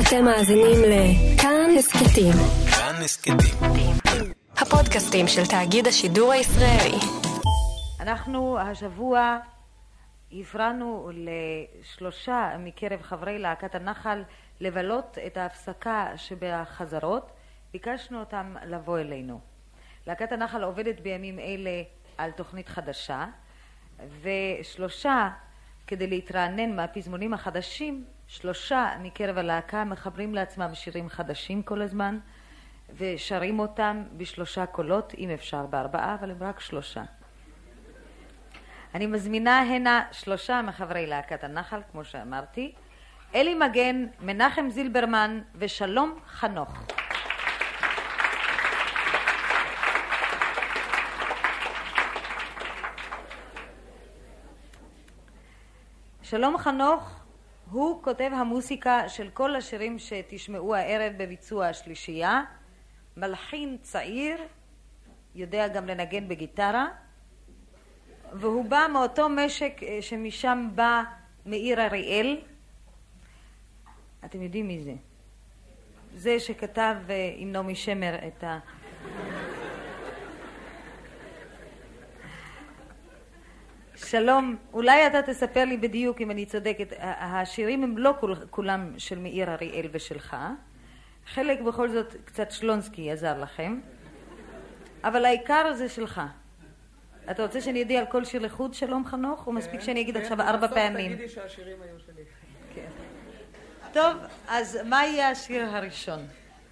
אתם מאזינים לכאן הסכתים. כאן הסכתים. הפודקאסטים של תאגיד השידור הישראלי. אנחנו השבוע הפרענו לשלושה מקרב חברי להקת הנחל לבלות את ההפסקה שבחזרות. ביקשנו אותם לבוא אלינו. להקת הנחל עובדת בימים אלה על תוכנית חדשה, ושלושה, כדי להתרענן מהפזמונים החדשים, שלושה מקרב הלהקה מחברים לעצמם שירים חדשים כל הזמן, ושרים אותם בשלושה קולות, אם אפשר בארבעה, אבל הם רק שלושה. אני מזמינה הנה שלושה מחברי להקת הנחל, כמו שאמרתי, אלי מגן, מנחם זילברמן ושלום חנוך. שלום חנוך הוא כותב המוסיקה של כל השירים שתשמעו הערב בביצוע השלישייה, מלחין צעיר, יודע גם לנגן בגיטרה, והוא בא מאותו משק אה, שמשם בא מאיר אריאל. אתם יודעים מי זה? זה שכתב אה, עם נעמי שמר את ה... שלום, אולי אתה תספר לי בדיוק אם אני צודקת, השירים הם לא כול, כולם של מאיר אריאל ושלך, חלק בכל זאת קצת שלונסקי עזר לכם, אבל העיקר זה שלך. אתה רוצה שאני אדע על כל שיר לחוד שלום חנוך, או מספיק שאני אגיד עכשיו ארבע פעמים? תגידי שהשירים היו שלי. כן. טוב, אז מה יהיה השיר הראשון?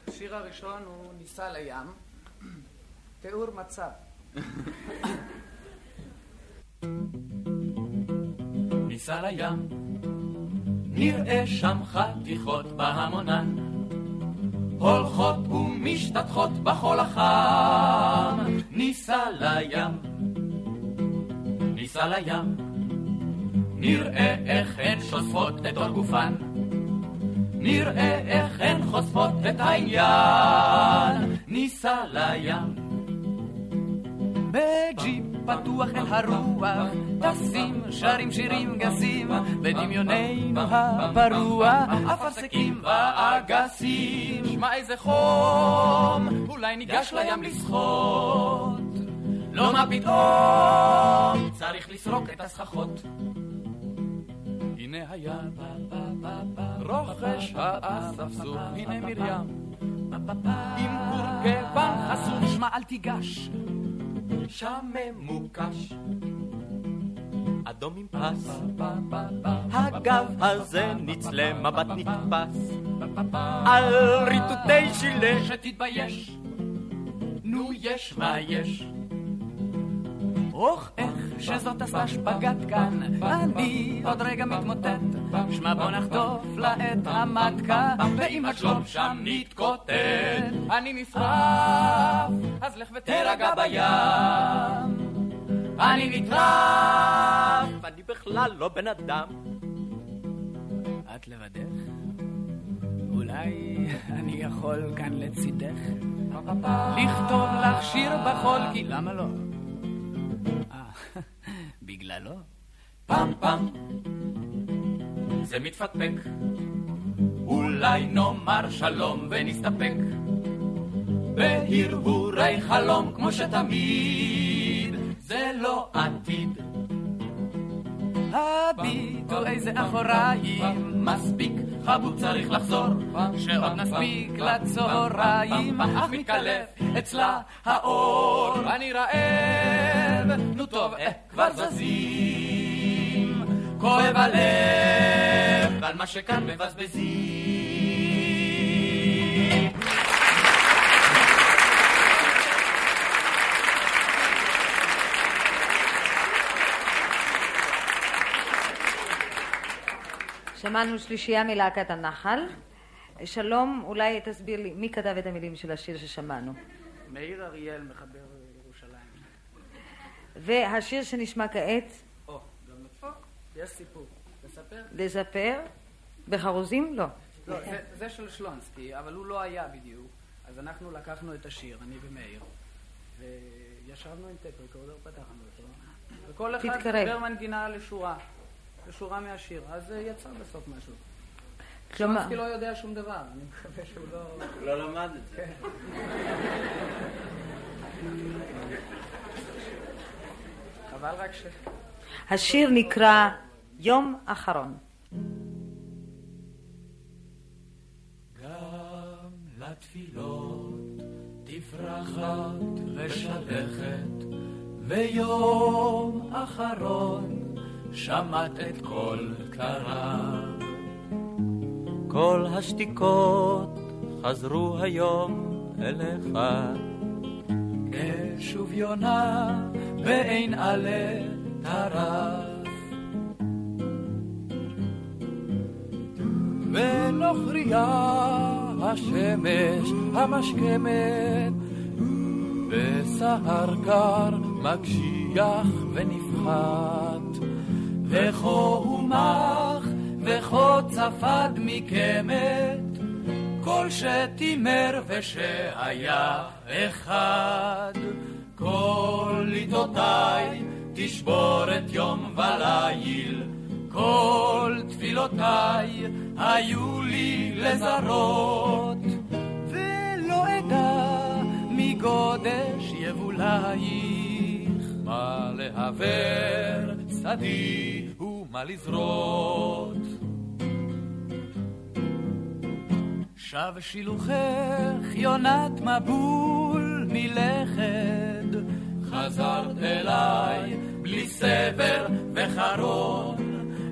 השיר הראשון הוא ניסה לים, תיאור מצב. ניסע לים, נראה שם חתיכות בהמונן, הולכות ומשתטחות בחול החם. ניסע לים, ניסע לים, נראה איך הן שוספות את עור גופן, נראה איך הן חושפות את העניין. ניסע לים, בג'יפ פתוח אל הרוח, טסים, שרים שירים גסים, בדמיוננו הפרוע, אפרסקים ואגסים. שמע איזה חום, אולי ניגש לים לשחות. לא מה פתאום, צריך לסרוק את הסככות. הנה הים, רוכש האספסוף, הנה מרים. עם קורקבן חשוף, שמע אל תיגש. שם ממוקש. אדום עם פס, הגב הזה נצלה מבט נתפס, על ריטוטי שילה שתתבייש, נו יש מה יש. אוח, איך שזאת עשתה שפגאט כאן, אני עוד רגע מתמוטט. שמע בוא נחטוף את המטקה, ואם השלום שם נתקוטט. אני נשרף, אז לך ותירגע בים. אני נטרף, אני בכלל לא בן אדם. את לבדך? אולי אני יכול כאן לצידך? לכתוב לך שיר בחול, כי למה לא? אה, בגללו? פעם פעם זה מתפקפק. אולי נאמר שלום ונסתפק בהרהורי חלום כמו שתמיד זה לא עתיד. הביטו איזה אחוריים, מספיק חבוד צריך לחזור, שעוד נספיק לצהריים, אך מתקלף אצלה האור. אני רעב, נו טוב, אה, כבר זזים, כואב הלב, על מה שכאן מבזבזים. שמענו שלישייה מלהקת הנחל. שלום, אולי תסביר לי, מי כתב את המילים של השיר ששמענו? מאיר אריאל מחבר ירושלים. והשיר שנשמע כעת, או, גם לדפוק? יש סיפור. לספר? לספר, בחרוזים? לא. לא, זה, זה של שלונסקי, אבל הוא לא היה בדיוק. אז אנחנו לקחנו את השיר, אני ומאיר, וישבנו עם טק ריקורדר, פתחנו אותו, וכל אחד תתקרב. דיבר מנגינה לשורה, לשורה מהשיר. אז אה, יצא בסוף משהו. כלומר- שלונסקי לא יודע שום דבר, אני מקווה שהוא לא... לא למד את זה. חבל רק ש... השיר נקרא יום אחרון. גם לתפילות תפרחת ושלכת, ויום אחרון שמעת את קול קרב. כל השתיקות חזרו היום אליך. כשוב יונה בעין עלה טרף. ונוכריה השמש המשכמת, וסהר קר מקשיח ונפחת, וכה הומח וכה צפד מקמת, כל שתימר ושהיה אחד. כל ליטותיי תשבור את יום וליל, כל תפילותיי היו לי לזרות, ולא אדע מגודש יבולייך, מה להבר צדי ומה לזרות. שב שילוחך יונת מבול מלכת, חזרת אליי בלי סבר וחרון,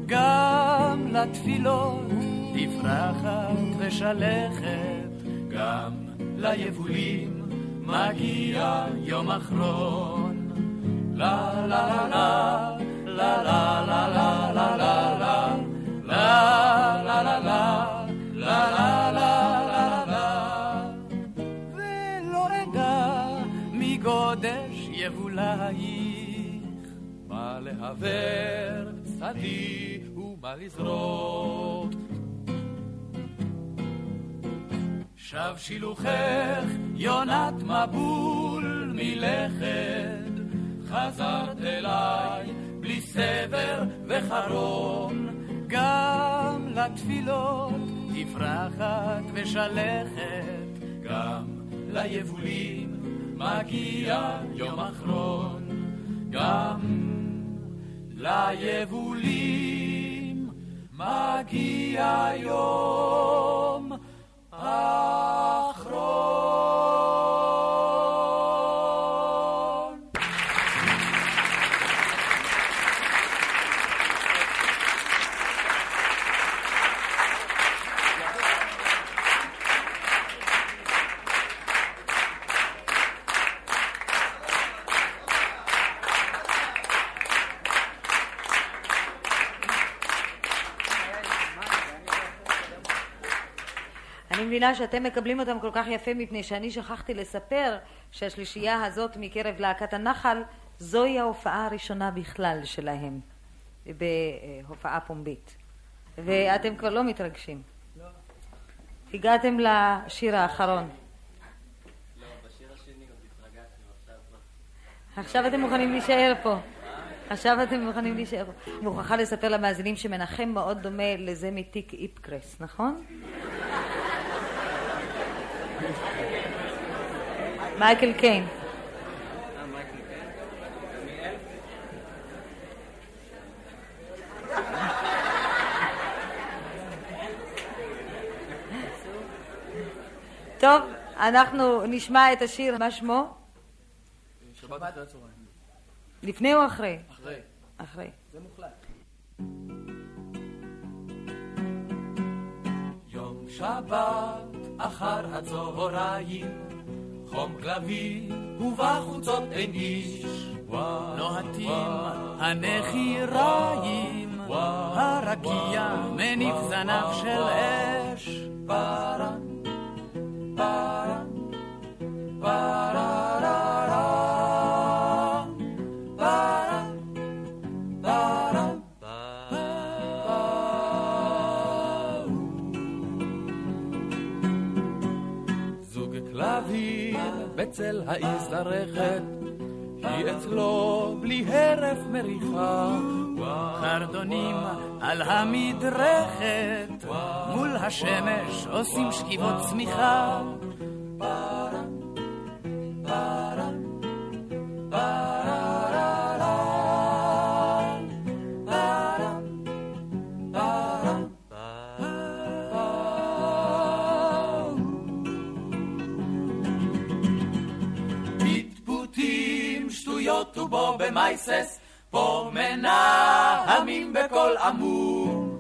גם לתפילות תפרחת ושלכת, גם ליבולים מגיע יום אחרון. לה לה לה לה חבר צדי ומה לזרות. שב שילוחך יונת מבול מלכת, חזרת אליי סבר וחרון. גם לתפילות תפרחת ושלכת גם ליבולים מגיע יום אחרון. גם ליבולים מגיע יום אחרון מבינה שאתם מקבלים אותם כל כך יפה מפני שאני שכחתי לספר שהשלישייה הזאת מקרב להקת הנחל זוהי ההופעה הראשונה בכלל שלהם בהופעה פומבית. ואתם כבר לא מתרגשים. הגעתם לשיר האחרון. עכשיו אתם מוכנים להישאר פה. עכשיו אתם מוכנים להישאר פה. מוכרחה לספר למאזינים שמנחם מאוד דומה לזה מתיק איפקרס, נכון? מייקל קיין. טוב, אנחנו נשמע את השיר, מה שמו? שבת אחרי הצהריים. לפני או אחרי? אחרי. אחרי. זה מוחלט. יום שבת אחר הצהריים, חום כלבי ובחוצות אין איש. לוהטים הנחיריים, הרקיע מניף זנב של אש. פרה, בצל האזדרכת, היא אצלו בלי הרף מריחה. חרדונים על המדרכת, מול השמש עושים שכיבות צמיחה. שטויות ובו במייסס, פה מנהמים בקול עמום.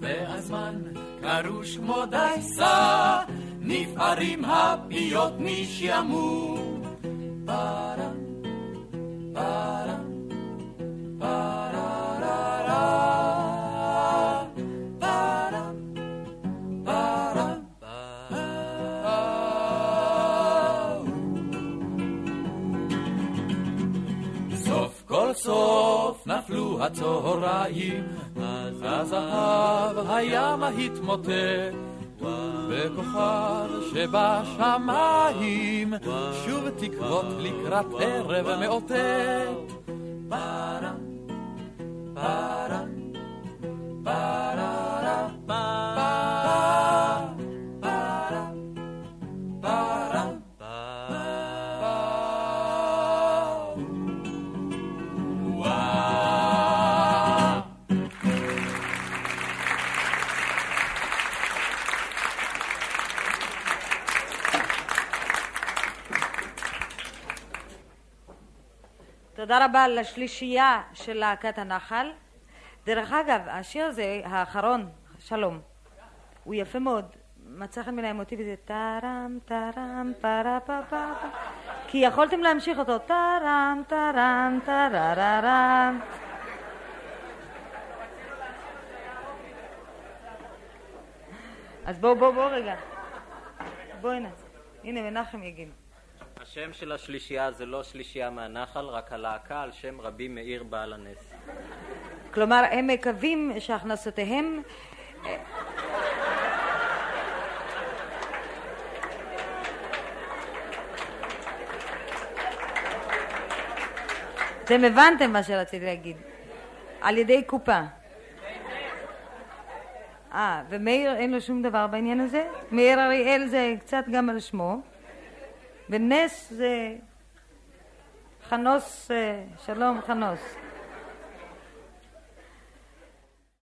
והזמן קרוש כמו דייסה, נפערים הפיות משעמום. פרה, פרה, פרה, נפלו הצהריים, אז הזהב הים התמוטט, וכוכב שבשמיים, שוב תקוות לקראת ערב מאותת. תודה רבה לשלישייה של להקת הנחל. דרך אגב, השיר הזה, האחרון, שלום, הוא יפה מאוד. מצא חן בעיניי המוטיב הזה טרם טרם פרה פה פה כי יכולתם להמשיך אותו טרם טרם טרררם אז בואו בואו בואו רגע. בואו הנה הנה מנחם יגיד השם של השלישייה זה לא שלישייה מהנחל, רק הלהקה על שם רבי מאיר בעל הנס. כלומר הם מקווים שהכנסותיהם אתם הבנתם מה שרציתי להגיד על ידי קופה אה, ומאיר אין לו שום דבר בעניין הזה? מאיר אריאל זה קצת גם על שמו ונס זה חנוס, אה, שלום חנוס